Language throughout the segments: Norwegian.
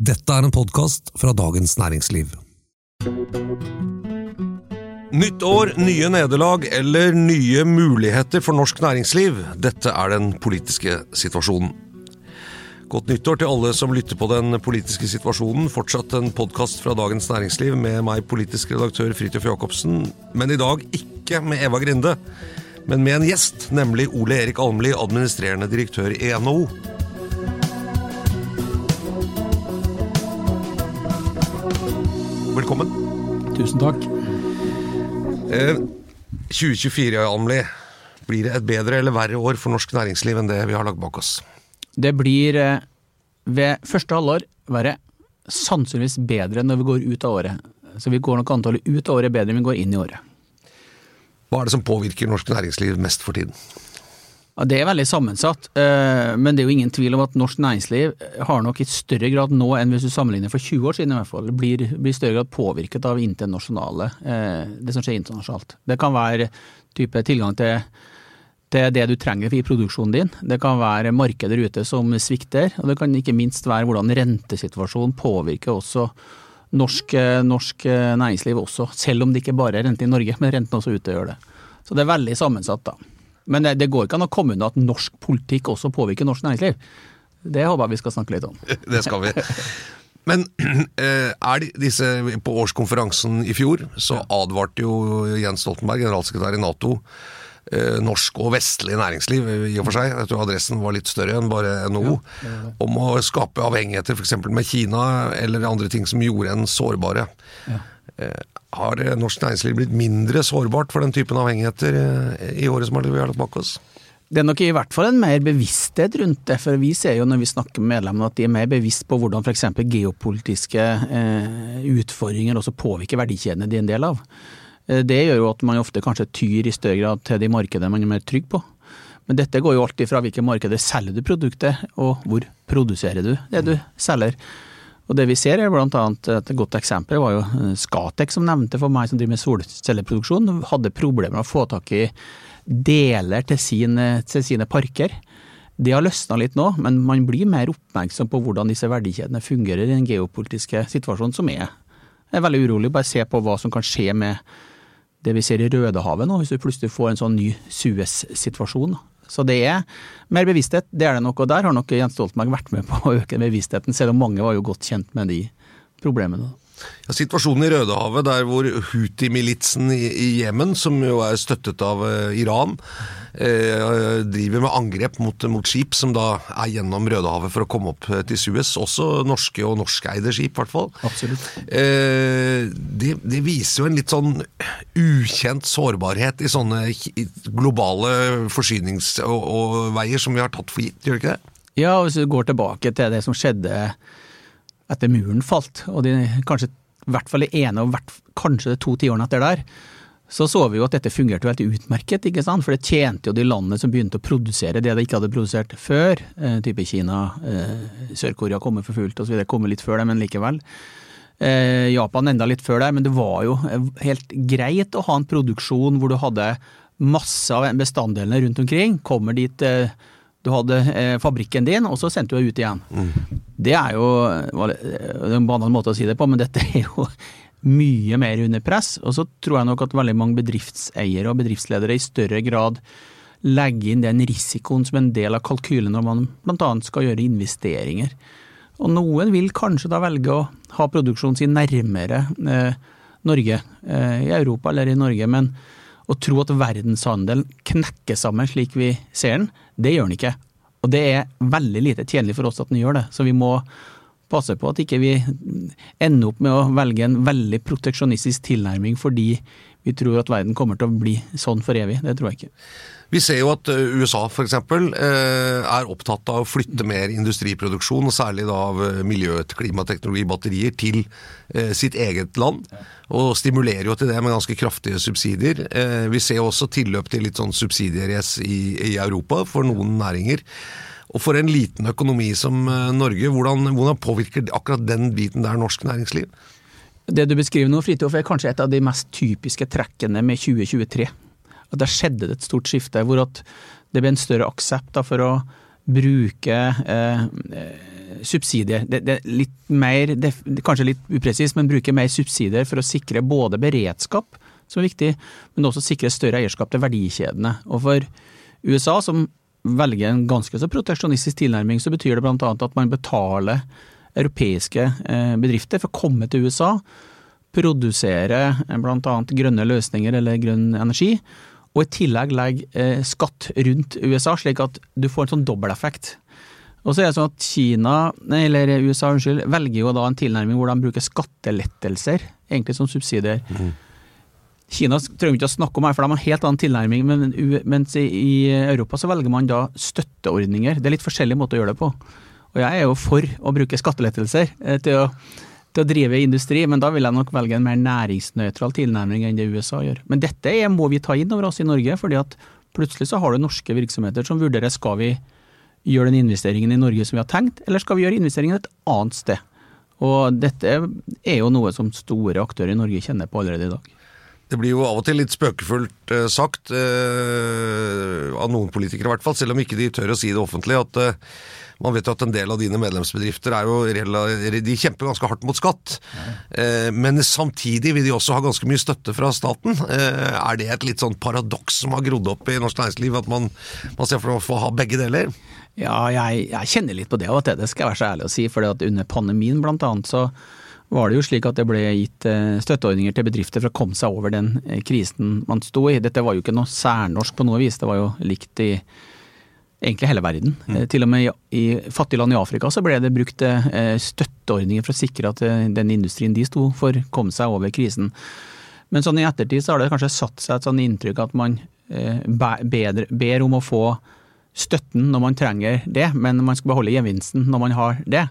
Dette er en podkast fra Dagens Næringsliv. Nytt år, nye nederlag eller nye muligheter for norsk næringsliv. Dette er den politiske situasjonen. Godt nyttår til alle som lytter på den politiske situasjonen. Fortsatt en podkast fra Dagens Næringsliv med meg, politisk redaktør Fridtjof Jacobsen. Men i dag ikke med Eva Grinde, men med en gjest, nemlig Ole Erik Almli, administrerende direktør i NHO. Velkommen. Tusen takk. Eh, 2024, Almli. Blir det et bedre eller verre år for norsk næringsliv enn det vi har lagt bak oss? Det blir eh, ved første halvår være sannsynligvis bedre når vi går ut av året. Så vi går nok antallet ut av året bedre enn vi går inn i året. Hva er det som påvirker norsk næringsliv mest for tiden? Ja, det er veldig sammensatt, eh, men det er jo ingen tvil om at norsk næringsliv har nok i større grad nå enn hvis du sammenligner for 20 år siden i hvert fall, blir i større grad påvirket av internasjonale, eh, det som skjer internasjonalt. Det kan være type tilgang til, til det du trenger i produksjonen din. Det kan være markeder ute som svikter, og det kan ikke minst være hvordan rentesituasjonen påvirker også norsk, norsk næringsliv også, selv om det ikke bare er rente i Norge, men renten også ute gjør det. Så det er veldig sammensatt, da. Men det, det går ikke an å komme unna at norsk politikk også påvirker norsk næringsliv. Det håper jeg vi skal snakke litt om. Det skal vi. Men eh, er disse, på årskonferansen i fjor så advarte jo Jens Stoltenberg, generalsekretær i Nato, eh, norsk og vestlig næringsliv i og for seg, jeg tror adressen var litt større enn bare NHO, ja, om å skape avhengigheter f.eks. med Kina eller andre ting som gjorde en sårbare. Ja. Har norsk næringsliv blitt mindre sårbart for den typen avhengigheter i året som vi har lagt bak oss? Det er nok i hvert fall en mer bevissthet rundt det, for vi ser jo når vi snakker med medlemmene at de er mer bevisst på hvordan f.eks. geopolitiske eh, utfordringer også påvirker verdikjedene de er en del av. Det gjør jo at man ofte kanskje tyr i større grad til de markedene man er mer trygg på. Men dette går jo alltid fra hvilke markeder selger du produktet, og hvor produserer du det du selger. Og det vi ser er blant annet et godt eksempel var jo Skatek som nevnte for meg som driver med solcelleproduksjon, hadde problemer med å få tak i deler til sine, til sine parker. Det har løsna litt nå, men man blir mer oppmerksom på hvordan disse verdikjedene fungerer i den geopolitiske situasjonen som er. Jeg er veldig urolig. Bare se på hva som kan skje med det vi ser i Rødehavet nå, hvis du plutselig får en sånn ny Suez-situasjon. Så det er mer bevissthet, det er det nok. Og der har nok Jens Stoltenberg vært med på å øke bevisstheten, selv om mange var jo godt kjent med de problemene. Ja, situasjonen i Rødehavet, der hvor Houthi-militsen i Jemen, som jo er støttet av uh, Iran, eh, driver med angrep mot, mot, skip som da er gjennom Rødehavet for å komme opp til Suez. Også norske og norskeide skip, i hvert fall. Absolutt. Eh, det, det, viser jo en litt sånn ukjent sårbarhet i sånne globale forsyningsveier som vi har tatt for gitt, gjør det ikke det? Ja, hvis du går tilbake til det som skjedde etter muren falt, og de kanskje i hvert fall det ene og hvert, kanskje de to tiårene etter der, så så vi jo at dette fungerte veldig utmerket, ikke sant? for det tjente jo de landene som begynte å produsere det de ikke hadde produsert før, eh, type Kina, eh, Sør-Korea kommer for fullt osv., kommer litt før det, men likevel. Eh, Japan enda litt før der, men det var jo helt greit å ha en produksjon hvor du hadde masse av bestanddelene rundt omkring, kommer dit eh, du hadde eh, fabrikken din, og så sendte du deg ut igjen. Mm. Det er jo en banal måte å si det på, men dette er jo mye mer under press. Og så tror jeg nok at veldig mange bedriftseiere og bedriftsledere i større grad legger inn den risikoen som en del av kalkylen når man bl.a. skal gjøre investeringer. Og noen vil kanskje da velge å ha produksjonen sin nærmere eh, Norge, eh, i Europa eller i Norge, men å tro at verdenshandelen knekker sammen slik vi ser den, det gjør den ikke. Og det er veldig lite tjenlig for oss at den gjør det. Så vi må passe på at ikke vi ender opp med å velge en veldig proteksjonistisk tilnærming fordi vi tror at verden kommer til å bli sånn for evig. Det tror jeg ikke. Vi ser jo at eh, USA f.eks. Eh, er opptatt av å flytte mer industriproduksjon, særlig da av eh, miljø-, klimateknologi, batterier, til sitt eget land. Og stimulerer jo til det med ganske kraftige subsidier. Vi ser også tilløp til litt sånn subsidierace i, Europa for noen næringer. Og for en liten økonomi som Norge, hvordan, hvordan påvirker akkurat den biten der norsk næringsliv? Det du beskriver nå, Fridtjof, er kanskje et av de mest typiske trekkene med 2023 at det skjedde et stort skifte, hvor at det ble en større aksept for å bruke eh, subsidier. Det, det, litt mer, det, kanskje litt upresist, men bruke mer subsidier for å sikre både beredskap, som er viktig, men også sikre større eierskap til verdikjedene. Og for USA, som velger en ganske så proteksjonistisk tilnærming, så betyr det bl.a. at man betaler europeiske eh, bedrifter for å komme til USA, produsere eh, bl.a. grønne løsninger eller grønn energi, og i tillegg legge eh, skatt rundt USA, slik at du får en sånn dobbelteffekt. Og så er det sånn at Kina, eller USA unnskyld, velger jo da en tilnærming hvor de bruker skattelettelser, egentlig som subsidier. Mm. Kina trenger vi ikke å snakke om her, for de har en helt annen tilnærming, men, mens i Europa så velger man da støtteordninger. Det er litt forskjellige måter å gjøre det på. Og jeg er jo for å bruke skattelettelser eh, til å, til å drive industri, men da vil jeg nok velge en mer næringsnøytral tilnærming enn det USA gjør. Men dette må vi ta inn over oss i Norge, fordi at plutselig så har du norske virksomheter som vurderer skal vi gjøre den investeringen i Norge som vi har tenkt, eller skal vi gjøre investeringen et annet sted. Og dette er jo noe som store aktører i Norge kjenner på allerede i dag. Det blir jo av og til litt spøkefullt eh, sagt, eh, av noen politikere i hvert fall, selv om ikke de tør å si det offentlig, at eh, man vet jo at en del av dine medlemsbedrifter er jo de kjemper ganske hardt mot skatt. Ja. Men samtidig vil de også ha ganske mye støtte fra staten. Er det et litt sånn paradoks som har grodd opp i norsk næringsliv, at man, man ser for å få ha begge deler? Ja, jeg, jeg, kjenner litt på det og det skal jeg være så ærlig å si. For under pandemien blant annet så var det jo slik at det ble gitt eh, støtteordninger til bedrifter for å komme seg over den eh, krisen man sto i. Dette var jo ikke noe særnorsk på noe vis, det var jo likt i egentlig hele verden. Mm. Eh, til og med i fattige land i Afrika så ble det brukt støtteordninger for å sikre at den industrien de sto for, kom seg over krisen. Men sånn i ettertid så har det kanskje satt seg et sånn inntrykk at man bedre, ber om å få støtten når man trenger det, men man skal beholde gevinsten når man har det.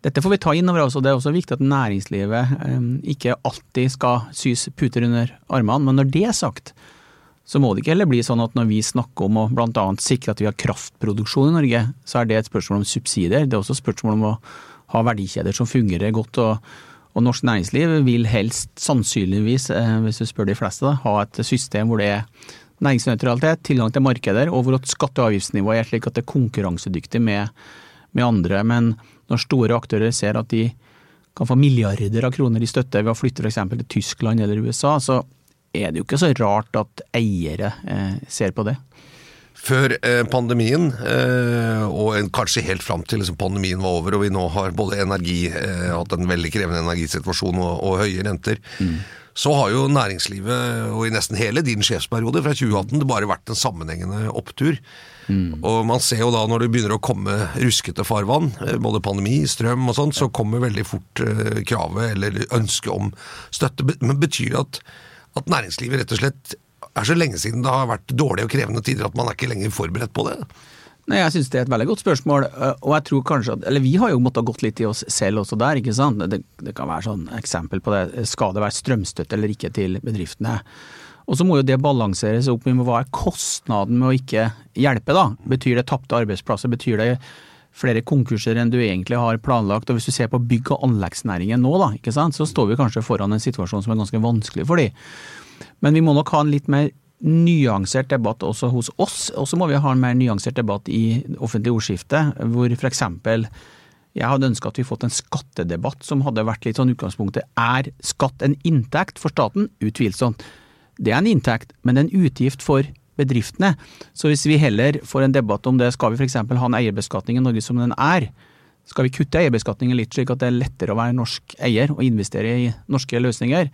Dette får vi ta inn over oss, og det er også viktig at næringslivet eh, ikke alltid skal sys puter under armene. Men når det er sagt, så må det ikke heller bli sånn at når vi snakker om å bl.a. sikre at vi har kraftproduksjon i Norge, så er det et spørsmål om subsidier. Det er også et spørsmål om å ha verdikjeder som fungerer godt. og, og norsk næringsliv vil helst, sannsynligvis, eh, hvis du spør de fleste, da, ha et system hvor det er næringsnøytralitet, tilgang til markeder, og hvor skatte- og avgiftsnivået er slik at det er konkurransedyktig med, med andre. Men når store aktører ser at de kan få milliarder av kroner i støtte ved å flytte f.eks. til Tyskland eller USA, så er det jo ikke så rart at eiere eh, ser på det. Før eh, pandemien, eh, og kanskje helt fram til liksom, pandemien var over og vi nå har både energi, hatt en veldig krevende energisituasjon og, og høye renter, mm. så har jo næringslivet, og i nesten hele din sjefsperiode fra 2018, det bare vært en sammenhengende opptur. Mm. Og man ser jo da når det begynner å komme ruskete farvann, både pandemi, strøm og sånn, så kommer veldig fort kravet eller ønsket om støtte. Men betyr det at, at næringslivet rett og slett er så lenge siden det har vært dårlige og krevende tider at man er ikke lenger forberedt på det? Nei, Jeg synes det er et veldig godt spørsmål. Eh, og jeg tror kanskje at, eller Vi har jo måttet gått litt i oss selv også der. ikke sant? Det, det kan være sånn eksempel på det. Skal det være strømstøtte eller ikke til bedriftene? Og så må jo det balanseres opp med hva er kostnaden med å ikke hjelpe, da. Betyr det tapte arbeidsplasser? Betyr det flere konkurser enn du egentlig har planlagt? Og hvis du ser på bygg- og anleggsnæringen nå, da, ikke sant, så står vi kanskje foran en situasjon som er ganske vanskelig for de. Men vi må nok ha en litt mer nyansert debatt også hos oss, og så må vi ha en mer nyansert debatt i offentlig ordskifte, hvor f.eks. Jeg hadde ønska at vi fått en skattedebatt som hadde vært litt sånn utgangspunktet. Er skatt en inntekt for staten? Utvilsomt det er en inntekt, men en utgift for bedriftene. Så hvis vi heller får en debatt om det, skal vi f.eks. ha en eierbeskatning i Norge som den er? Skal vi kutte eierbeskatningen litt, slik at det er lettere å være norsk eier og investere i norske løsninger?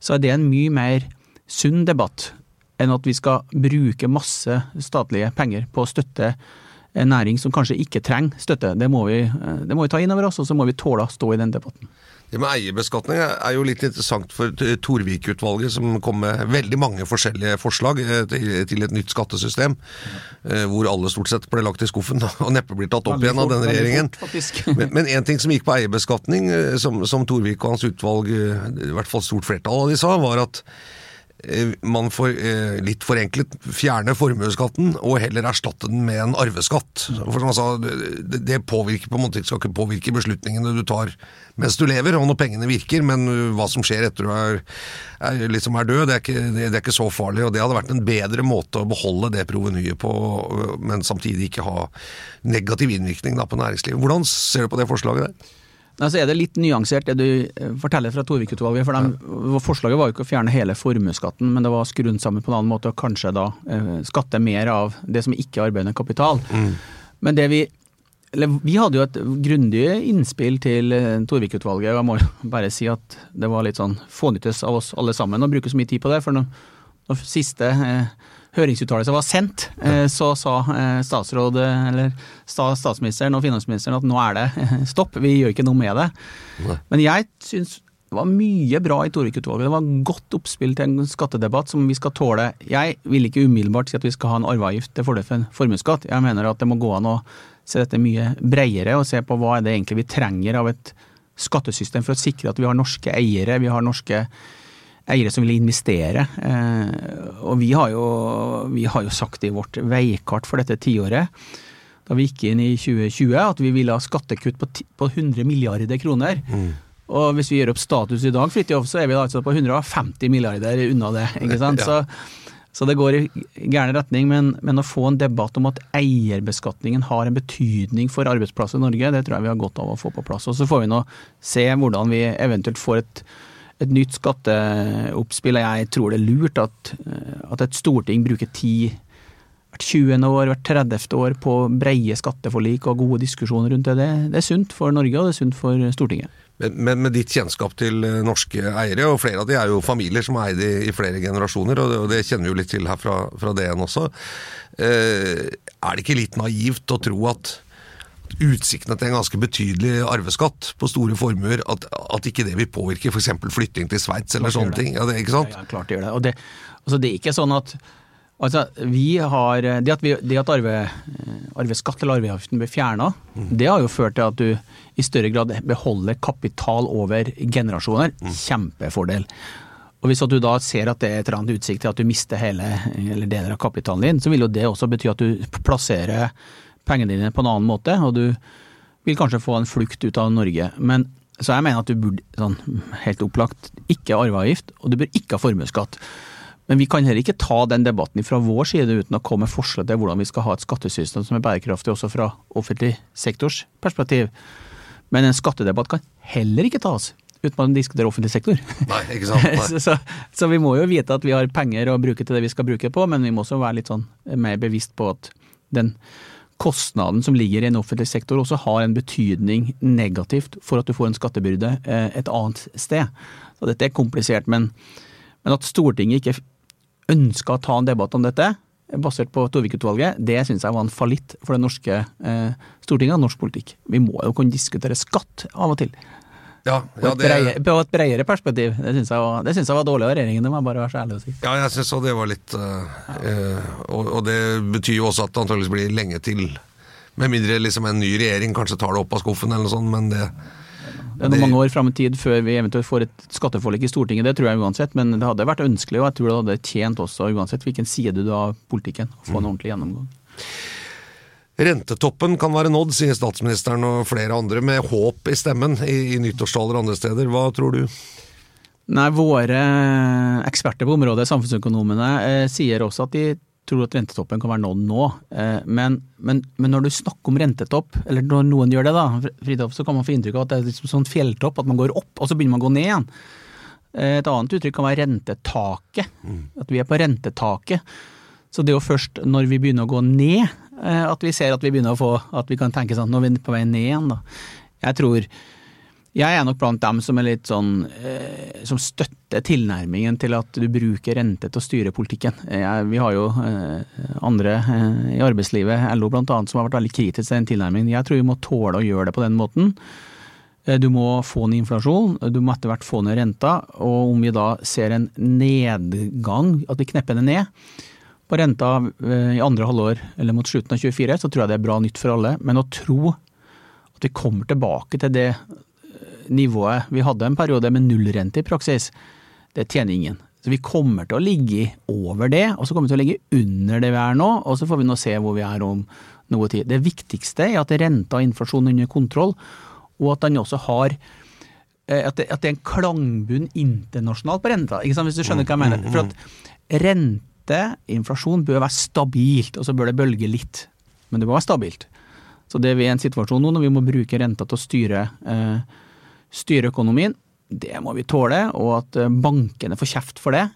Så er det en mye mer sunn debatt enn at vi skal bruke masse statlige penger på å støtte en næring som kanskje ikke trenger støtte. Det må vi, det må vi ta inn over oss, og så må vi tåle å stå i den debatten. Det med eierbeskatning er jo litt interessant for Torvik-utvalget, som kom med veldig mange forskjellige forslag eh, til et nytt skattesystem, eh, hvor alle stort sett ble lagt i skuffen og neppe blir tatt opp igjen av denne regjeringen. Men én ting som gikk på eierbeskatning, eh, som, som Torvik og hans utvalg, i hvert fall stort flertall av de sa, var at man får eh, litt forenklet fjerne formuesskatten og heller erstatte den med en arveskatt. For som han sa, det, påvirker på en måte, skal ikke påvirke beslutningene du tar mens du lever, og når pengene virker, men hva som skjer etter du er, er, liksom er død, det er, ikke, det er ikke så farlig. og Det hadde vært en bedre måte å beholde det provenyet på, men samtidig ikke ha negativ innvirkning da, på næringslivet. Hvordan ser du på det forslaget der? Altså er det litt nyansert det du eh, forteller fra Torvik-utvalget. for de, Forslaget var jo ikke å fjerne hele formuesskatten, men det var skrudd sammen på en annen måte og kanskje da eh, skatte mer av det som ikke er arbeidende kapital. Mm. Men det vi eller, Vi hadde jo et grundig innspill til eh, Torvik-utvalget, og jeg må bare si at det var litt sånn fånyttes av oss alle sammen å bruke så mye tid på det. For når, når siste eh, høringsuttalelse var sendt, eh, så sa eh, statsråd, eller statsministeren og finansministeren at nå er det eh, stopp, vi gjør ikke noe med det. Men jeg syns det var mye bra i Torvik-utvalget. Det var godt oppspill til en skattedebatt som vi skal tåle. Jeg vil ikke umiddelbart si at vi skal ha en arveavgift til fordel for en formuesskatt. Jeg mener at det må gå an å se dette mye bredere og se på hva er det egentlig vi trenger av et skattesystem for å sikre at vi har norske eiere, vi har norske eiere som vil investere. Eh, og vi har, jo, vi har jo sagt i vårt veikart for dette tiåret, da vi gikk inn i 2020, at vi ville ha skattekutt på, på 100 milliarder kroner. Mm. Og hvis vi gjør opp status i dag, Fritjof, så er vi da altså på 150 milliarder unna det. ikke sant? Så, så, det går i gæren retning. Men, men, å få en debatt om at eierbeskatningen har en betydning for arbeidsplasser i Norge, det tror jeg vi har godt av å få på plass. Og så får vi nå se hvordan vi eventuelt får et et nytt skatteoppspill. og Jeg tror det er lurt at, at et storting bruker tid hvert 20. år, hvert 30. år på breie skatteforlik og gode diskusjoner rundt det. det. Er sunt for Norge, og det er sunt for Stortinget. Men, men, med ditt kjennskap til eh, norske eiere, og flere av de er jo familier som har eid i, i, flere generasjoner, og det, og det, kjenner vi jo litt til her fra, fra DN også, eh, er det ikke litt naivt å tro at utsiktene til en ganske betydelig arveskatt på store formuer, at, at ikke det vil påvirke f.eks. flytting til Sveits eller sånne ting. Ja, det, ikke sant? Ja, ja, klart det gjør det. Og det, altså, det er ikke sånn at Altså, vi har, Det at, vi, det at arve, arveskatt eller arveavgiften blir fjerna, mm. det har jo ført til at du i større grad beholder kapital over generasjoner. Mm. Kjempefordel. Og Hvis du da ser at det er et eller annet utsikt til at du mister hele eller deler av kapitalen din, så vil jo det også bety at du plasserer pengene dine på en annen måte, og du vil kanskje få en flukt ut av Norge. Men så jeg mener at du burde, sånn helt opplagt, ikke ha arveavgift, og du bør ikke ha formuesskatt. Men vi kan heller ikke ta den debatten fra vår side uten å komme med forslag til hvordan vi skal ha et skattesystem som er bærekraftig også fra offentlig sektors perspektiv. Men en skattedebatt kan heller ikke tas uten man diskuterer offentlig sektor. Nei, ikke sant. Nei. så, så, så, vi må jo vite at vi har penger å bruke til det vi skal bruke på, men vi må også være litt sånn mer bevisst på at den kostnaden som ligger i en offentlig sektor også har en betydning negativt for at du får en skattebyrde eh, et annet sted. Så dette er komplisert, men, men at Stortinget ikke ønska å ta en debatt om dette, basert på Torvik-utvalget, det syns jeg var en fallitt for det norske eh, Stortinget og norsk politikk. Vi må jo kunne diskutere skatt av og til. Ja, ja, det... på, et bredere, perspektiv. Det syns jeg, var, jeg var dårlig av regjeringen, det må jeg bare være så ærlig å si. Ja, jeg syns det var litt uh, uh, og, og, det betyr jo også at det antakeligvis blir lenge til. Med mindre liksom en ny regjering kanskje tar det opp av skuffen eller noe sånt, men det det er noen mange år fram i tid før vi eventuelt får et skatteforlik i Stortinget, det tror jeg uansett. Men det hadde vært ønskelig, og jeg tror det hadde tjent også, uansett hvilken side du har av politikken, å få en mm. ordentlig gjennomgang. Rentetoppen kan være nådd, sier statsministeren og flere andre, med håp i stemmen i, i nyttårstaler andre steder. Hva tror du? Nei, Våre eksperter på området, samfunnsøkonomene, eh, sier også at de tror at rentetoppen kan være nådd nå. Eh, men, men, men, når du snakker om rentetopp, eller når noen gjør det, da, Fridtjof, så kan man få inntrykk av at det er liksom sånn fjelltopp, at man går opp, og så begynner man å gå ned igjen. Eh, et annet uttrykk kan være rentetaket. Mm. At vi er på rentetaket. Så det er jo først når vi begynner å gå ned, at vi ser at vi begynner å få At vi kan tenke sånn, nå er vi på vei ned igjen, da. Jeg tror jeg er nok blant dem som er litt sånn eh, som støtter tilnærmingen til at du bruker rente til å styre politikken. Jeg, vi har jo eh, andre eh, i arbeidslivet, LO blant annet, som har vært veldig kritisk til den tilnærmingen. Jeg tror vi må tåle å gjøre det på den måten. Eh, du må få ned inflasjon, du må etter hvert få ned renta, og om vi da ser en nedgang, at vi knepper det ned, på renta eh, i andre halvår eller mot slutten av 24, så tror jeg det er bra nytt for alle. Men å tro at vi kommer tilbake til det eh, nivået vi hadde en periode med nullrente i praksis, det tjener ingen. Så vi kommer til å ligge over det, og så kommer vi til å ligge under det vi er nå, og så får vi nå se hvor vi er om noe tid. Det viktigste er at renta og inflasjonen er under kontroll, og at den også har eh, at det, at det er en klangbunn internasjonalt på renta, ikke sant, hvis du skjønner hva jeg mener. For at rente, inflasjon, bør være stabilt, og så bør det bølge litt. Men det må være stabilt. Så det er vi i en situasjon nå når vi må bruke renta til å styre, eh, styre økonomien. Det må vi tåle, og at eh, bankene får kjeft for det.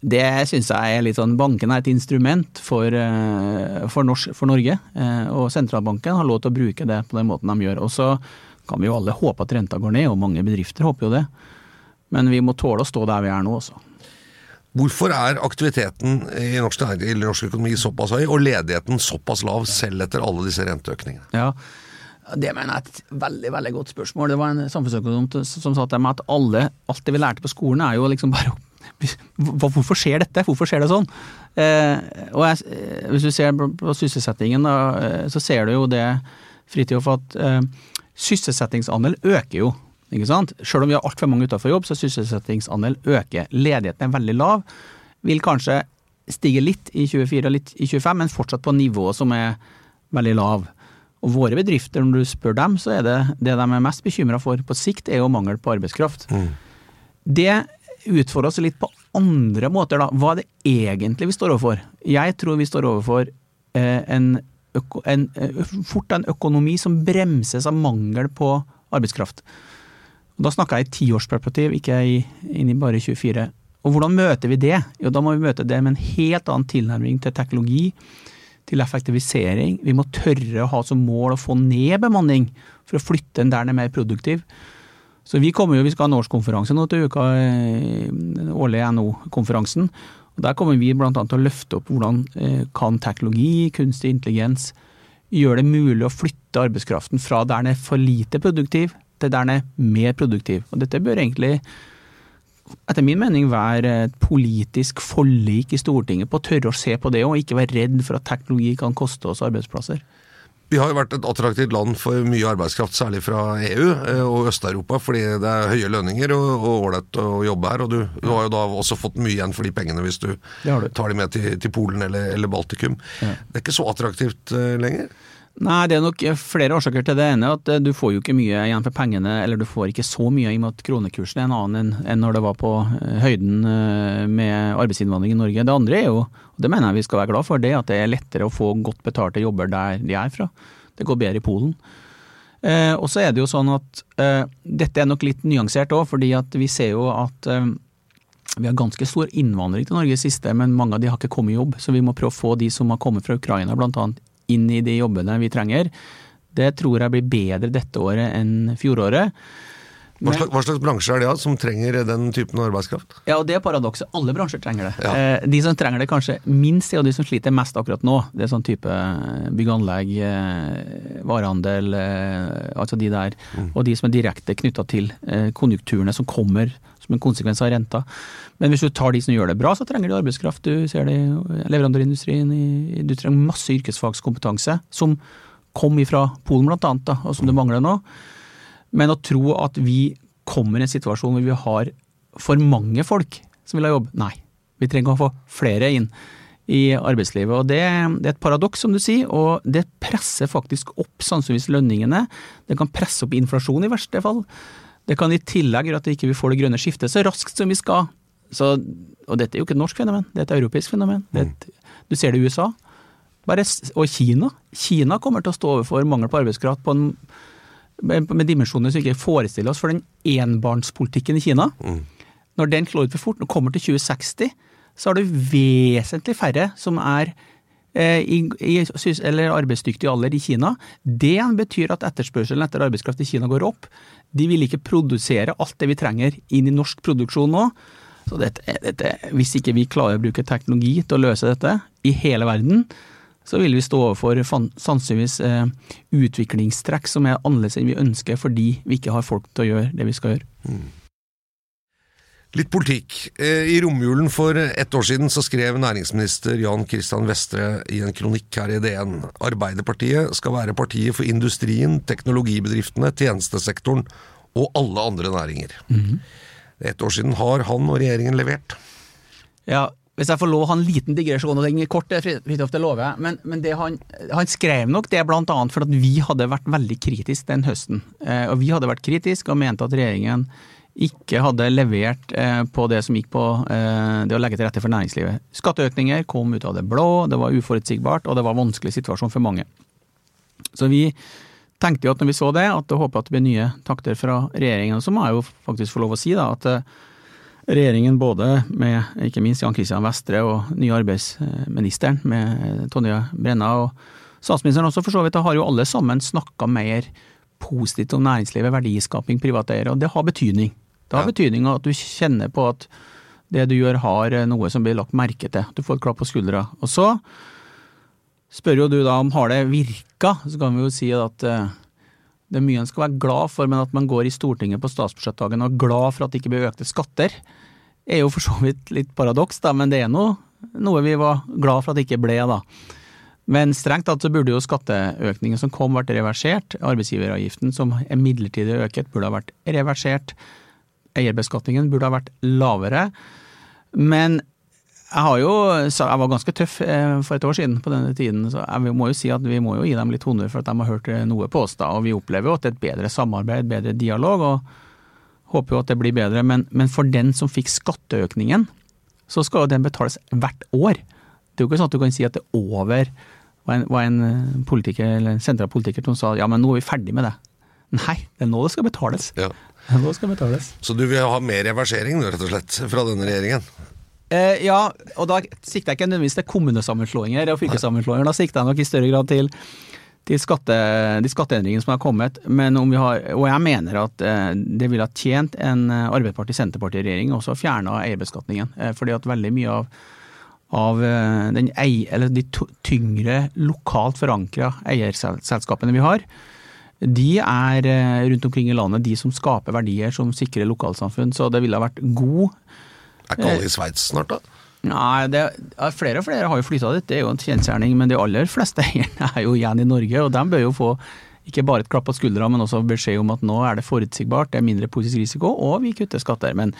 Det syns jeg er litt sånn Banken er et instrument for, eh, for, Norsk, for Norge, eh, og sentralbanken har lov til å bruke det på den måten de gjør. Og så kan vi jo alle håpe at renta går ned, og mange bedrifter håper jo det. Men vi må tåle å stå der vi er nå også. Hvorfor er aktiviteten i norsk, eller norsk økonomi såpass høy, og ledigheten såpass lav selv etter alle disse renteøkningene? Ja, det mener jeg er et veldig veldig godt spørsmål. Det var en samfunnsøkonom som sa til meg at alle, alt det vi lærte på skolen er jo liksom bare Hvorfor skjer dette? Hvorfor skjer det sånn? Eh, og jeg, eh, Hvis du ser på sysselsettingen, da, eh, så ser du jo det, Fridtjof, at eh, sysselsettingsandel øker jo. Ikke sant? Selv om vi har altfor mange utenfor jobb, så sysselsettingsandel øker. Ledigheten er veldig lav. Vil kanskje stige litt i 24 og litt i 25, men fortsatt på nivået som er veldig lav. Og våre bedrifter, når du spør dem, så er det det de er mest bekymra for på sikt, er jo mangel på arbeidskraft. Mm. Det utfordrer oss litt på andre måter, da. Hva er det egentlig vi står overfor? Jeg tror vi står overfor eh, en, en, eh, fort en økonomi som bremses av mangel på arbeidskraft. Da snakker jeg i tiårsperspektiv, ikke i, inn i bare 24. Og hvordan møter vi det? Jo, da må vi møte det med en helt annen tilnærming til teknologi til effektivisering. Vi må tørre å ha som mål å få ned bemanning for å flytte den der den er mer produktiv. Så vi kommer jo, vi skal ha en årskonferanse nå til uka, eh, den årlige NO-konferansen. og Der kommer vi bl.a. til å løfte opp hvordan eh, kan teknologi, kunstig intelligens, gjøre det mulig å flytte arbeidskraften fra der den er for lite produktiv, til der er mer produktiv. Og Dette bør egentlig etter min mening være et politisk forlik i Stortinget på å tørre å se på det, og ikke være redd for at teknologi kan koste oss arbeidsplasser. Vi har jo vært et attraktivt land for mye arbeidskraft, særlig fra EU eh, og Øst-Europa, fordi det er høye lønninger og ålreit å jobbe her. Og du, du, har jo da også fått mye igjen for de pengene hvis du, du. tar de med til, til Polen eller, eller Baltikum. Ja. Det er ikke så attraktivt uh, lenger? Nei, det er nok flere årsaker til det ene. At eh, du får jo ikke mye igjen for pengene, eller du får ikke så mye i og med at kronekursen er en annen enn når det var på eh, høyden eh, med arbeidsinnvandring i Norge. Det andre er jo, og det mener jeg vi skal være glad for, det at det er lettere å få godt betalte jobber der de er fra. Det går bedre i Polen. Og så er det jo sånn at dette er nok litt nyansert òg, fordi at vi ser jo at vi har ganske stor innvandring til Norge i siste, men mange av de har ikke kommet i jobb. Så vi må prøve å få de som har kommet fra Ukraina bl.a inn i de jobbene vi trenger. Det tror jeg blir bedre dette året enn fjoråret. Hva slags, hva slags, bransje er det som trenger den typen arbeidskraft? Ja, og Det er paradokset. Alle bransjer trenger det. Ja. Eh, de som trenger det kanskje minst, er de som sliter mest akkurat nå. Det er sånn type bygg og anlegg, eh, varehandel, eh, altså de der. Mm. Og de som er direkte knytta til konjunkturene som kommer som en konsekvens av renta. Men hvis du tar de som gjør det bra, så trenger de arbeidskraft. Du ser det i leverandørindustrien. Du trenger masse yrkesfagskompetanse som kom ifra Polen annet, og som det mangler nå. Men å tro at vi kommer i en situasjon hvor vi har for mange folk som vil ha jobb, nei. Vi trenger å få flere inn i arbeidslivet. og det, det, er et paradoks, som du sier, og det presser faktisk opp sannsynligvis lønningene. Det kan presse opp inflasjon i verste fall. Det kan i tillegg gjøre at vi ikke får det grønne skiftet så raskt som vi skal. Så, og dette er jo ikke et norsk fenomen, det er et europeisk fenomen. Et, du ser det i USA. Bare, og Kina. Kina kommer til å stå overfor mangel på arbeidskraft på en, med, med dimensjoner som vi ikke forestiller oss for den enbarnspolitikken i Kina. Mm. Når den slår ut for fort, når det kommer til 2060, så har du vesentlig færre som er i, i eller arbeidsdyktig alder i Kina. Det betyr at etterspørselen etter arbeidskraft i Kina går opp. De vil ikke produsere alt det vi trenger inn i norsk produksjon nå. Så dette, dette, hvis ikke vi klarer å bruke teknologi til å løse dette i hele verden, så vil vi stå overfor sannsynligvis eh, utviklingstrekk som er annerledes enn vi ønsker, fordi vi ikke har folk til å gjøre det vi skal gjøre. Mm. Litt politikk. Eh, I romjulen for ett år siden så skrev næringsminister Jan Christian Vestre i en kronikk her i DN Arbeiderpartiet skal være partiet for industrien, teknologibedriftene, tjenestesektoren og alle andre næringer. Mm -hmm. Ett år siden har han og regjeringen levert. Ja, hvis jeg får lov å ha en liten digresjon, og den kort, Fridtjof, det lover jeg. Men, men det han, han, skrev nok det blant annet for at vi hadde vært veldig kritiske den høsten. Eh, og vi hadde vært kritiske og mente at regjeringen ikke hadde levert eh, på det som gikk på eh, det å legge til rette for næringslivet. Skatteøkninger kom ut av det blå, det var uforutsigbart og det var en vanskelig situasjon for mange. Så vi tenkte jo at når vi så det, at det håper at det blir nye takter fra regjeringen. Så må jeg jo faktisk få lov å si da, at eh, regjeringen både med ikke minst Jan Christian Vestre og nye arbeidsministeren med Tonje Brenna og statsministeren også for så vidt, har jo alle sammen snakka mer positivt om næringslivet, verdiskaping, privateiere, og det har betydning. Det har ja. betydning at du kjenner på at det du gjør har noe som blir lagt merke til. Du får et klapp på skuldra. Og så spør jo du da om har det virka, så kan vi jo si at eh, det er mye en skal være glad for, men at man går i Stortinget på statsbudsjettdagen og er glad for at det ikke blir økte skatter, er jo for så vidt litt paradoks, da, men det er noe, noe vi var glad for at det ikke ble, da. Men strengt tatt så burde jo skatteøkningen som kom vært reversert. Arbeidsgiveravgiften som er midlertidig øket burde ha vært reversert. Eierbeskatningen burde ha vært lavere. Men jeg har jo, jeg var ganske tøff eh, for et år siden på denne tiden, så jeg må jo si at vi må jo gi dem litt honnør for at de har hørt eh, noe på oss da, og vi opplever jo at det er et bedre samarbeid, bedre dialog, og håper jo at det blir bedre. Men, men for den som fikk skatteøkningen, så skal jo den betales hvert år. Det er jo ikke sånn at du kan si at det er over var en, en eh, politiker, eller en sentral politiker som sa ja, men nå er vi ferdig med det. Nei, det er nå det skal betales. Ja. Nå skal betales. Så du vil ha mer reversering rett og slett, fra denne regjeringen? Eh, ja, og da sikter jeg ikke nødvendigvis til kommunesammenslåinger og fylkessammenslåinger, da sikter jeg nok i større grad til, til skatte, de skatteendringene som har kommet. Men om vi har, og jeg mener at eh, det ville ha tjent en eh, Arbeiderparti-Senterparti-regjering også å fjerne eierbeskatningen. Eh, fordi at veldig mye av, av eh, den, de tyngre lokalt forankra eierselskapene vi har, de er eh, rundt omkring i landet de som skaper verdier som sikrer lokalsamfunn. Så det ville ha vært god er ikke alle i Sveits snart, da? Nei, det, flere og flere har jo flytta dit, det er jo en kjensgjerning. Men de aller fleste eierne er jo igjen i Norge, og de bør jo få ikke bare et klapp på skuldra, men også beskjed om at nå er det forutsigbart, det er mindre politisk risiko, og vi kutter skatter. Men,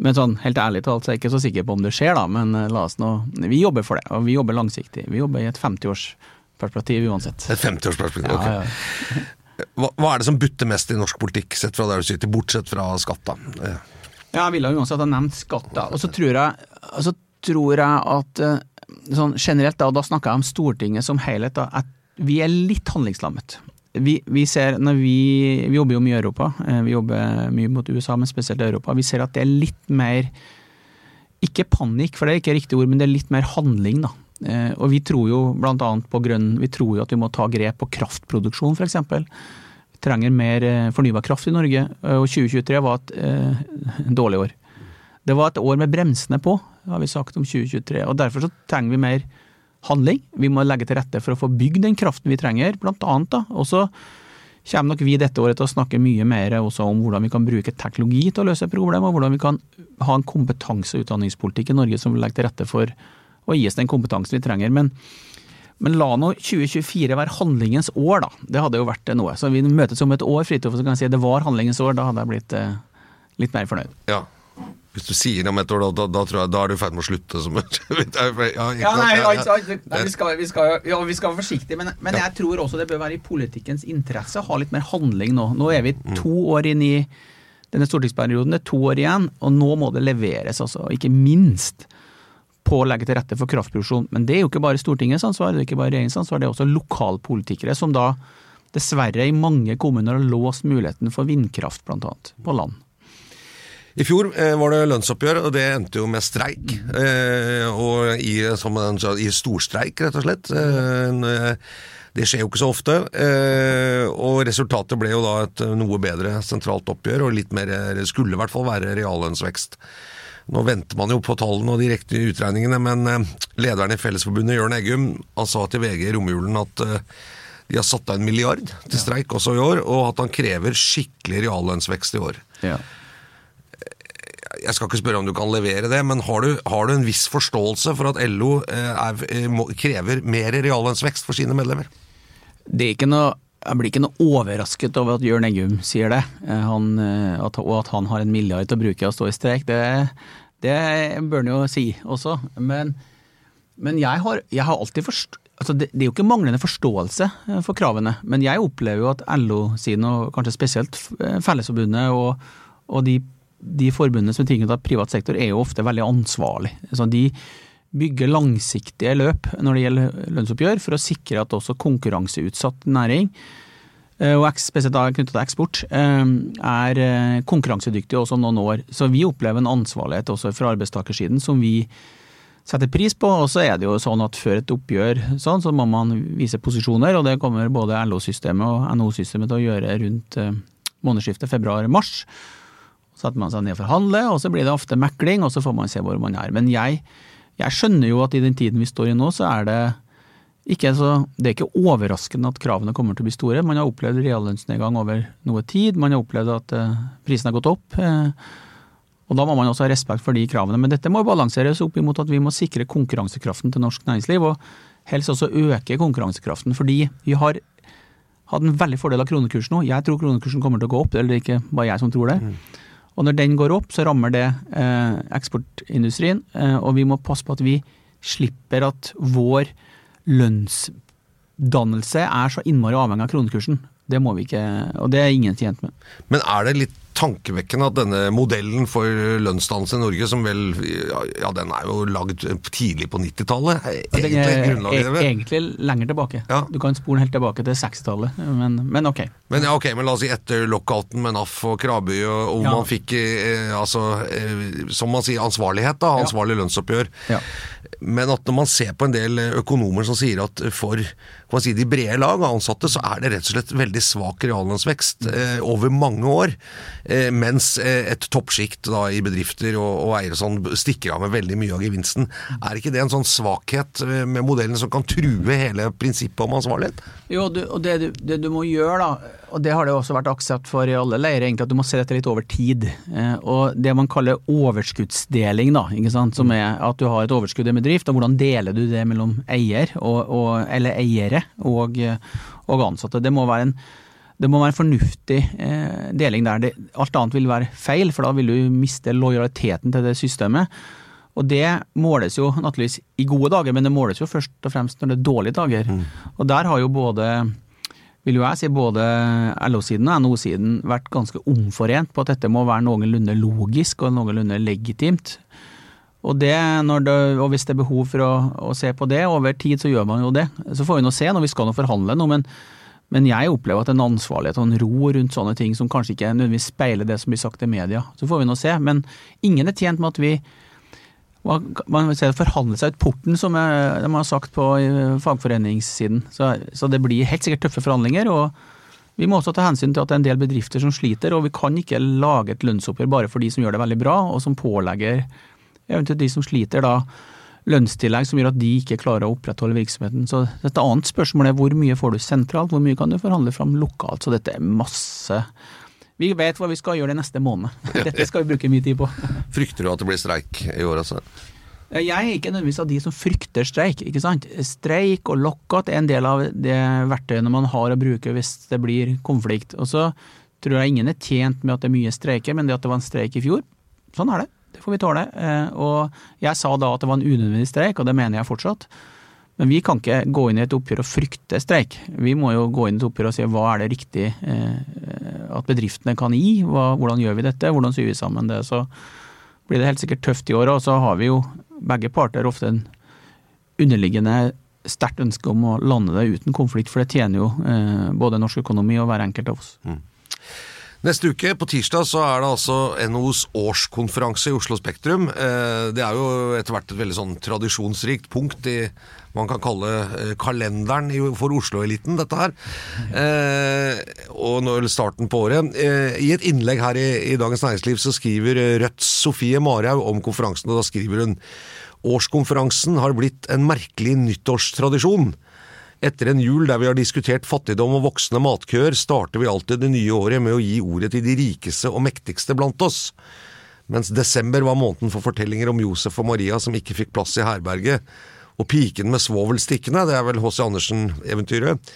men sånn, helt ærlig talt så er jeg ikke så sikker på om det skjer, da. Men eh, la oss nå Vi jobber for det, og vi jobber langsiktig. Vi jobber i et 50-årsperspektiv uansett. Et 50-årsperspektiv, ok. Ja, ja. Hva, hva, er det som butter mest i norsk politikk, sett fra der du sitter, bortsett fra skatt, da? Ja, jeg ville uansett ha nevnt skatt. Og så tror jeg, tror jeg at eh, sånn generelt, da, og da snakker jeg om Stortinget som helhet, da, at vi er litt handlingslammet. Vi, vi, ser, vi, vi jobber jo mye i Europa, eh, vi jobber mye mot USA, men spesielt i Europa. Vi ser at det er litt mer Ikke panikk, for det er ikke riktig ord, men det er litt mer handling, da. Eh, og vi tror jo blant annet på grønn Vi tror jo at vi må ta grep på kraftproduksjon, f.eks trenger mer eh, fornybar kraft i Norge, og 2023 var et eh, dårlig år. Det var et år med bremsene på, har vi sagt om 2023. og Derfor så trenger vi mer handling. Vi må legge til rette for å få bygd den kraften vi trenger, blant annet. da, og så kommer nok vi dette året til å snakke mye mer også om hvordan vi kan bruke teknologi til å løse problemer, og hvordan vi kan ha en kompetanse- og utdanningspolitikk i Norge som vil legge til rette for å gi oss den kompetansen vi trenger. Men men la nå 2024 være handlingens år, da. Det hadde jo vært noe. Så vi møtes om et år, Fridtjof, så kan jeg si at det var handlingens år. Da hadde jeg blitt eh, litt mer fornøyd. Ja. Hvis du sier om et år, da, da, da tror jeg da er du i ferd med å slutte som ja, ja, nei, ja, nei, vi, skal, vi, skal, ja, vi skal være forsiktige, men, men jeg tror også det bør være i politikkens interesse å ha litt mer handling nå. Nå er vi mm. to år inn i denne stortingsperioden, det er to år igjen, og nå må det leveres, altså. Ikke minst på å legge til rette for kraftproduksjon. Men det er jo ikke bare Stortingets ansvar, det er ikke bare regjeringens ansvar, det er også lokalpolitikere som da dessverre i mange kommuner har låst muligheten for vindkraft, bl.a. på land. I fjor eh, var det lønnsoppgjør, og det endte jo med streik. Eh, og i, en, i storstreik, rett og slett. Eh, det skjer jo ikke så ofte. Og resultatet ble jo da et noe bedre sentralt oppgjør, og litt mer, skulle i hvert fall være reallønnsvekst. Nå venter man jo på tallene og de riktige utregningene, men eh, lederen i Fellesforbundet, Jørn Eggum, han sa til VG i romjulen at eh, de har satt av en milliard til streik også i år, og at han krever skikkelig reallønnsvekst i år. Ja. Jeg skal ikke spørre om du kan levere det, men har du, har du en viss forståelse for at LO eh, er, krever mer reallønnsvekst for sine medlemmer? Det er ikke noe jeg blir ikke noe overrasket over at Jørn Eggum sier det, han, at, og at han har en milliard til å bruke og stå i streik. Det, Det bør han jo si også. Men, men jeg, har, jeg, har, alltid forstått altså det, det, er jo ikke manglende forståelse eh, for kravene, men jeg opplever jo at LO-siden, og kanskje spesielt eh, Fellesforbundet og, og de, de, forbundene som er tilknyttet privat sektor, er jo ofte veldig ansvarlig. Altså de bygger langsiktige løp når det gjelder lønnsoppgjør, for å sikre at også konkurranseutsatt næring Eh, og spesielt knyttet til eksport, eh, er eh, konkurransedyktig også om noen år. Så vi opplever en ansvarlighet også fra arbeidstakersiden som vi setter pris på. Og så er det jo sånn at før et oppgjør sånn, så må man vise posisjoner, og det kommer både LO-systemet og NHO-systemet til å gjøre rundt månedsskiftet februar-mars. Så setter man seg ned og forhandler, og så blir det ofte mekling, og så får man se hvor man er. Men jeg, jeg skjønner jo at i den tiden vi står i nå, så er det ikke så, det er ikke overraskende at kravene kommer til å bli store. Man har opplevd reallønnsnedgang over noe tid. Man har opplevd at uh, prisen har gått opp. Uh, og Da må man også ha respekt for de kravene. Men dette må balanseres opp imot at vi må sikre konkurransekraften til norsk næringsliv. Og helst også øke konkurransekraften. Fordi vi har hatt en veldig fordel av kronekursen nå. Jeg tror kronekursen kommer til å gå opp, eller det er ikke bare jeg som tror det. Mm. Og når den går opp, så rammer det eh, eksportindustrien. Eh, og vi må passe på at vi slipper at vår lønnsdannelse er så innmari avhengig av kronekursen. Det må vi ikke, og det er ingen tjent med. Men er det litt tankevekkende at denne modellen for lønnsdannelse i Norge, som vel Ja, den er jo lagd tidlig på 90-tallet? Egentlig, e egentlig lenger tilbake. Ja. Du kan spole helt tilbake til 60-tallet, men, men, ok. Men, ja, ok, men la oss si etter lockouten med NAF og Krabby, og, om ja. man fikk eh, altså, eh, som man sier, ansvarlighet, da, ansvarlig lønnsoppgjør. Ja. Men at når man ser på en del økonomer som sier at for si, de brede lag av ansatte, så er det rett og slett veldig svak reallønnsvekst eh, over mange år. Eh, mens eh, et toppsjikt i bedrifter og, og eiere sånn stikker av med veldig mye av gevinsten. Er ikke det en sånn svakhet eh, med modellen som kan true hele prinsippet om ansvarlighet? Jo, du, og det, det, du må gjøre da, og det har det også vært aksept for i alle leirer, egentlig at du må se dette litt over tid. Eh, og det man kaller overskuddsdeling, da, ikke sant? som er at du har et overskudd i en bedrift, og hvordan deler du det mellom eier, og, og, eller eiere og, og, ansatte. Det må være en, det må være en fornuftig eh, deling der. Det, alt annet vil være feil, for da vil du miste lojaliteten til det systemet. Og det måles jo naturligvis i gode dager, men det måles jo først og fremst når det er dårlige dager. Mm. Og der har jo både vil jo jeg si både LO-siden og NHO-siden vært ganske omforent på at dette må være noenlunde logisk og noenlunde legitimt. Og, det, det, og hvis det er behov for å, å, se på det over tid, så gjør man jo det. Så får vi nå se når vi skal nå forhandle noe, men, men jeg opplever at en ansvarlighet og en ro rundt sånne ting som kanskje ikke nødvendigvis speiler det som blir sagt i media. Så får vi nå se. Men ingen er tjent med at vi man vil forhandle seg ut porten, som de har sagt på fagforeningssiden. Så, så, det blir helt sikkert tøffe forhandlinger. og Vi må også ta hensyn til at det er en del bedrifter som sliter, og vi kan ikke lage et lønnsoppgjør bare for de som gjør det veldig bra, og som pålegger eventuelt de som sliter, da lønnstillegg som gjør at de ikke klarer å opprettholde virksomheten. Så Et annet spørsmål er hvor mye får du sentralt, hvor mye kan du forhandle fram lokalt. Så dette er masse vi vet hva vi skal gjøre det neste måned. Dette skal vi bruke mye tid på. Frykter du at det blir streik i år, altså? Jeg er ikke nødvendigvis av de som frykter streik. ikke sant? Streik og lockout er en del av det verktøyene man har å bruke hvis det blir konflikt. Og så tror jeg ingen er tjent med at det er mye streiker, men det at det var en streik i fjor, sånn er det. Det får vi tåle. Eh, og jeg sa da at det var en unødvendig streik, og det mener jeg fortsatt. Men vi kan ikke gå inn i et oppgjør og frykte streik. Vi må jo gå inn i et oppgjør og si hva er det riktig eh, at bedriftene kan gi, hva, hvordan gjør vi dette, hvordan syr vi sammen det. Så blir det helt sikkert tøft i år, og så har vi jo begge parter ofte en underliggende sterkt ønske om å lande det uten konflikt, for det tjener jo eh, både norsk økonomi og hver enkelt av oss. Mm. Neste uke, på tirsdag, så er det altså NHOs årskonferanse i Oslo Spektrum. Eh, det er jo etter hvert et veldig sånn tradisjonsrikt punkt i man kan kalle eh, kalenderen for Oslo-eliten, dette her. Eh, og når starten på året. I et innlegg her i, Dagens Næringsliv så skriver Rødts Sofie Marhaug om konferansen, og da skriver hun Årskonferansen har blitt en merkelig nyttårstradisjon. Etter en jul der vi har diskutert fattigdom og voksende matkøer, starter vi alltid det nye året med å gi ordet til de rikeste og mektigste blant oss. Mens desember var måneden for fortellinger om Josef og Maria som ikke fikk plass i herberget, og piken med svovelstikkene, det er vel H.C. Andersen-eventyret,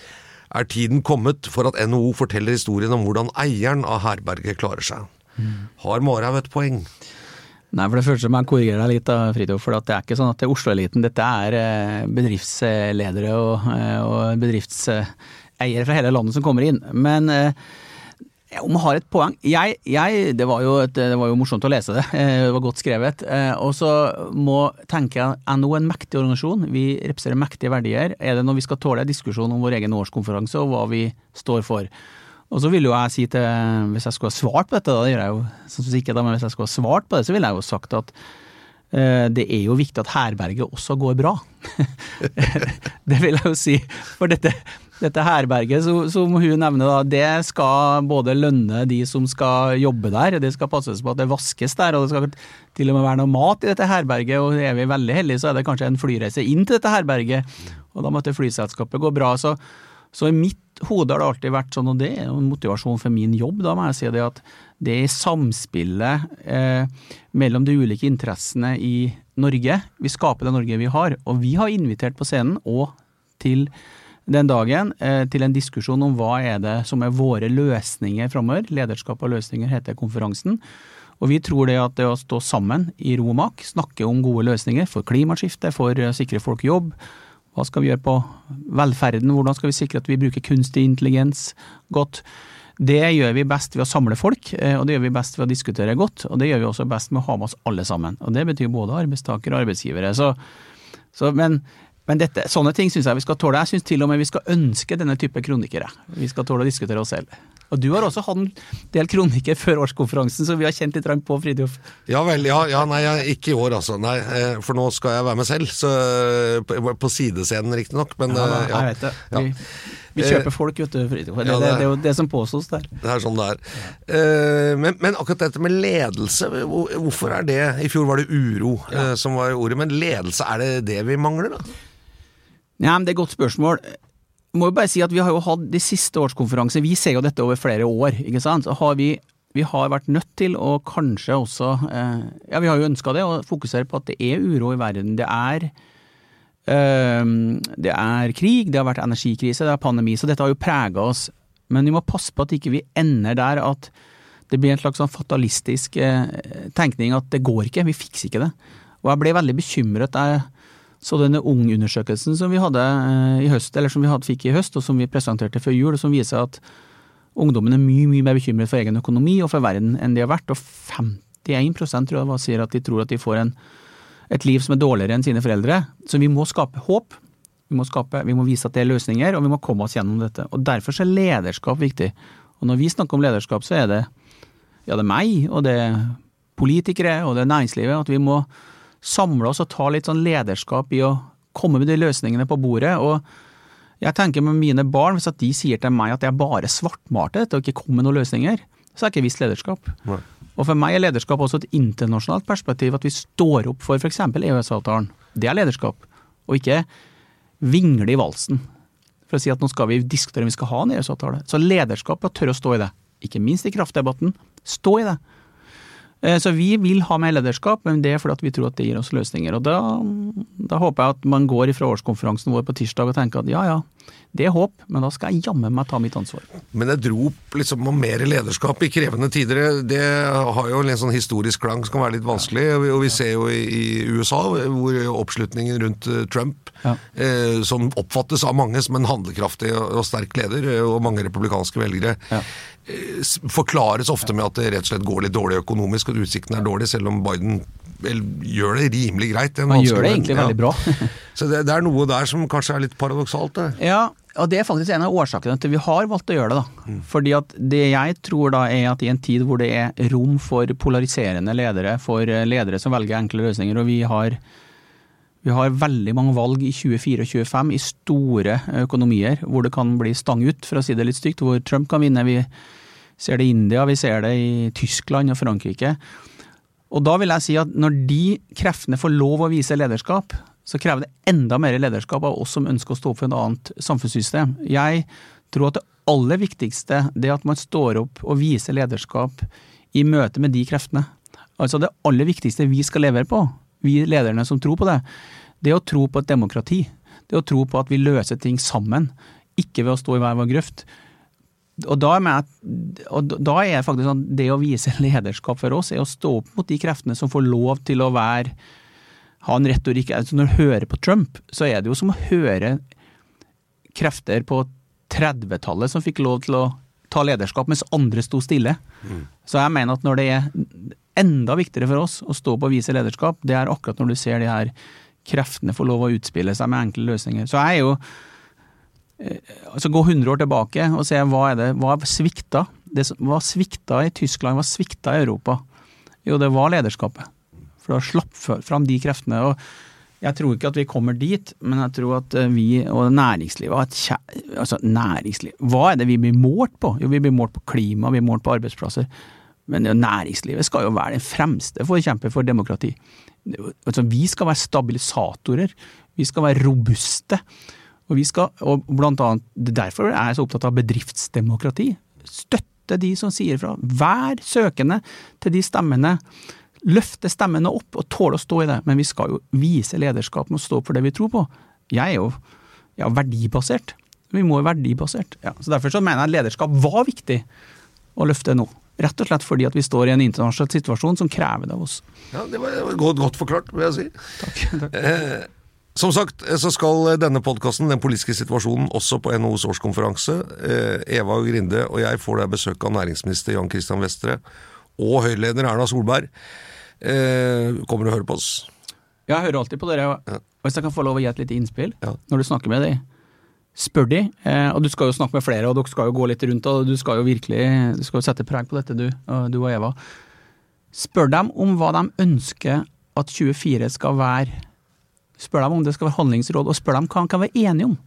er tiden kommet for at NHO forteller historien om hvordan eieren av herberget klarer seg. Mm. Har Marhaug et poeng? Nei, for det første må jeg korrigere deg litt, da, Fridtjof. For det er ikke sånn at det er Oslo-eliten. Dette er eh, bedriftsledere og, eh, og bedriftseiere fra hele landet som kommer inn. Men om jeg har et poeng jeg, jeg, det, var et, det, var jo morsomt å lese det. Det var godt skrevet. Og så må tenke jeg NHO er en mektig organisasjon. Vi representerer mektige verdier. Er det når vi skal tåle diskusjon om vår egen årskonferanse og hva vi står for? Og så vil jo jeg si til Hvis jeg skulle ha svart på dette, da det gjør jeg jo sånn ikke da, men hvis jeg skulle ha svart på det, så ville jeg jo sagt at uh, det er jo viktig at herberget også går bra. det vil jeg jo si. For dette, dette herberget, som hun nevner, da, det skal både lønne de som skal jobbe der, det skal passes på at det vaskes der, og det skal til og med være noe mat i dette herberget. Og er vi veldig heldige, så er det kanskje en flyreise inn til dette herberget, og da måtte flyselskapet gå bra. så så i mitt hode har det alltid vært sånn, og det er en motivasjon for min jobb, da må jeg si det, at det er samspillet eh, mellom de ulike interessene i Norge. Vi skaper det Norge vi har, og vi har invitert på scenen og til den dagen eh, til en diskusjon om hva er det som er våre løsninger framover. Lederskap og løsninger heter konferansen. Og vi tror det at det å stå sammen i ro og mak, snakke om gode løsninger for klimaskifte, for å sikre folk jobb, hva skal vi gjøre på velferden, hvordan skal vi sikre at vi bruker kunstig intelligens godt. Det gjør vi best ved å samle folk, eh, og det gjør vi best ved å diskutere godt. Og det gjør vi også best med å ha med oss alle sammen. Og det betyr både arbeidstakere og arbeidsgivere. Så, så, men, men dette, sånne ting syns jeg vi skal tåle. Jeg syns til og med vi skal ønske denne type kronikere. Vi skal tåle å diskutere oss selv. Og du har også hatt en del kronikker før årskonferansen, så vi har kjent litt på, Fridtjof. Ja vel, ja, ja, nei, ikke i år altså. Nei, eh, for nå skal jeg være med selv. Så, på, på sidescenen riktignok, men ja, eh, ja. Jeg vet det. Vi, vi kjøper folk, vet du, Fridtjof. Det, det, det, er jo det som påstås der. Det er sånn det er. Eh, men, men, akkurat dette med ledelse, hvorfor er det I fjor var det uro som var ordet, men ledelse, er det det vi mangler, da? Ja, men Det er et godt spørsmål må jo bare si at vi har jo hatt de siste årskonferansene, vi ser jo dette over flere år, ikke sant. Så har vi, vi har vært nødt til å kanskje også eh, Ja, vi har jo ønska det, å fokusere på at det er uro i verden. Det er eh, det er krig, det har vært energikrise, det er pandemi, så dette har jo prega oss. Men vi må passe på at ikke vi ender der at det blir en slags sånn fatalistisk eh, tenkning at det går ikke, vi fikser ikke det. Og jeg ble veldig bekymret. Jeg så denne Ung-undersøkelsen som vi hadde eh, i høst, eller som vi hadde, fikk i høst, og som vi presenterte før jul, som viser at ungdommen er mye mye mer bekymret for egen økonomi og for verden enn de har vært. Og 51% tror jeg var, sier at de tror at de får en, et liv som er dårligere enn sine foreldre. Så vi må skape håp. Vi må, skape, vi må vise at det er løsninger, og vi må komme oss gjennom dette. Og Derfor er lederskap viktig. Og Når vi snakker om lederskap, så er det, ja, det er meg, og det er politikere, og det er næringslivet. At vi må samle oss og ta litt sånn lederskap i å komme med de løsningene på bordet. og jeg tenker med mine barn, hvis at de sier til meg at jeg bare svartmalte dette og ikke kom med noen løsninger, så er ikke visst lederskap. Nei. Og for meg er lederskap også et internasjonalt perspektiv, at vi står opp for f.eks. EØS-avtalen. Det er lederskap. Og ikke vingle i valsen for å si at nå skal vi diskutere om vi skal ha en EØS-avtale. Så lederskap er å tørre å stå i det. Ikke minst i kraftdebatten. Stå i det. Eh, så vi vil ha mer lederskap, men det er fordi vi tror at det gir oss løsninger. Og da, da håper jeg at man går ifra årskonferansen vår på tirsdag og tenker at ja ja, det er håp, men da skal jeg jammen meg ta mitt ansvar. Men et rop liksom om mer lederskap i krevende tider, det har jo en sånn historisk klang som kan være litt vanskelig. Og vi ser jo i USA hvor oppslutningen rundt eh, Trump, ja. eh, som oppfattes av mange som en handlekraftig og sterk leder, eh, og mange republikanske velgere, ja. eh, forklares ofte med at det rett og slett går litt dårlig økonomisk, og utsiktene er dårlige, selv om Biden gjør det rimelig greit. Han gjør det egentlig ja. veldig bra. Så det, det, er noe der som kanskje er litt paradoksalt. Det. Ja, og det er faktisk en av årsakene til vi har valgt å gjøre det. da. Mm. Fordi at det jeg tror da er at i en tid hvor det er rom for polariserende ledere, for eh, ledere som velger enkle løsninger, og vi har, vi har veldig mange valg i 2024 og 2025 i store økonomier hvor det kan bli stang ut, for å si det litt stygt, hvor Trump kan vinne. Vi ser det i India, vi ser det i Tyskland og Frankrike. Og da vil jeg si at når de kreftene får lov å vise lederskap, så krever det enda mer lederskap av oss som ønsker å stå opp for et annet samfunnssystem. Jeg tror at det aller viktigste er at man står opp og viser lederskap i møte med de kreftene. Altså det aller viktigste vi skal levere på, vi lederne som tror på det, det er å tro på et demokrati. Det er å tro på at vi løser ting sammen, ikke ved å stå i hver vår grøft. Og da, er jeg, og da er det faktisk sånn det å vise lederskap for oss, er å stå opp mot de kreftene som får lov til å være ha en retorikk altså Når du hører på Trump, så er det jo som å høre krefter på 30-tallet som fikk lov til å ta lederskap, mens andre sto stille. Mm. Så jeg mener at når det er enda viktigere for oss å stå på og vise lederskap, det er akkurat når du ser de her kreftene få lov å utspille seg med enkle løsninger. Så jeg er jo altså Gå 100 år tilbake og se hva er det, hva svikta? Det hva svikta i Tyskland, hva svikta i Europa? Jo, det var lederskapet. For da slapp fram de kreftene. og jeg tror ikke at vi kommer dit, men jeg tror at eh, vi og næringslivet altså næringsliv, Hva er det vi blir målt på? Jo, vi blir målt på klima, vi blir målt på arbeidsplasser. Men næringslivet skal jo være den fremste forkjemper for demokrati. Altså, vi skal være stabilisatorer. Vi skal være robuste. Og vi skal, og blant annet, Derfor er jeg så opptatt av bedriftsdemokrati. Støtte de som sier fra. Vær søkende til de stemmene løfte stemmene opp og tåle å stå i det, men vi skal jo vise lederskap med å stå for det vi tror på. Jeg er jo ja, verdibasert. Vi må jo verdibasert. Ja, så Derfor så mener jeg at lederskap var viktig å løfte nå. Rett og slett fordi at vi står i en internasjonal situasjon som krever det av oss. Ja, Det var godt, godt forklart, vil jeg si. Takk, takk. Eh, som sagt så skal denne podkasten, Den politiske situasjonen, også på NHOs årskonferanse. Eh, Eva Grinde og jeg får der besøk av næringsminister Jan Christian Vestre og Høyre-leder Erna Solberg. Eh, kommer du og hører på oss? Ja, jeg hører alltid på dere. Ja. Hvis jeg kan få lov å gi et lite innspill ja. når du snakker med dem. Spør de, eh, og du skal jo snakke med flere, og dere skal jo gå litt rundt, og du skal jo virkelig du skal jo sette preg på dette, du, du og Eva. Spør dem om hva de ønsker at 24 skal være. Spør dem om det skal være handlingsråd, og spør dem hva han kan være enige om.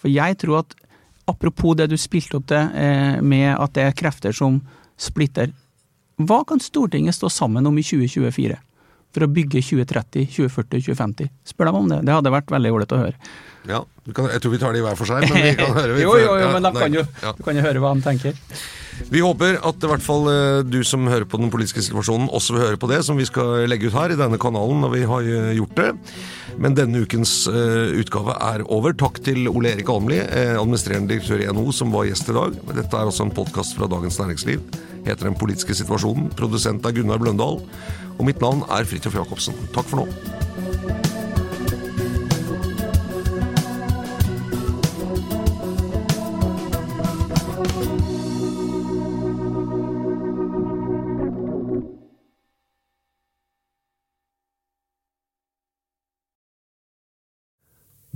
For jeg tror at apropos det du spilte opp til eh, med at det er krefter som splitter hva kan Stortinget stå sammen om i 2024? For å bygge 2030, 2040, 2050? Spør dem om det. Det hadde vært veldig ålreit å høre. Ja, kan, Jeg tror vi tar det i hver for seg, men vi kan høre. jo, jo, jo, men kan jo, du kan jo høre hva han tenker. Vi håper at i hvert fall eh, du som hører på den politiske situasjonen, også vil høre på det som vi skal legge ut her i denne kanalen når vi har eh, gjort det. Men denne ukens uh, utgave er over. Takk til Ole Erik Almli, administrerende direktør i NHO, som var gjest i dag. Dette er også en podkast fra Dagens Næringsliv heter Den politiske situasjonen. Produsent er Gunnar Bløndal. Og mitt navn er Fridtjof Jacobsen. Takk for nå.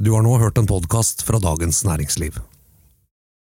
Du har nå hørt en podkast fra Dagens Næringsliv.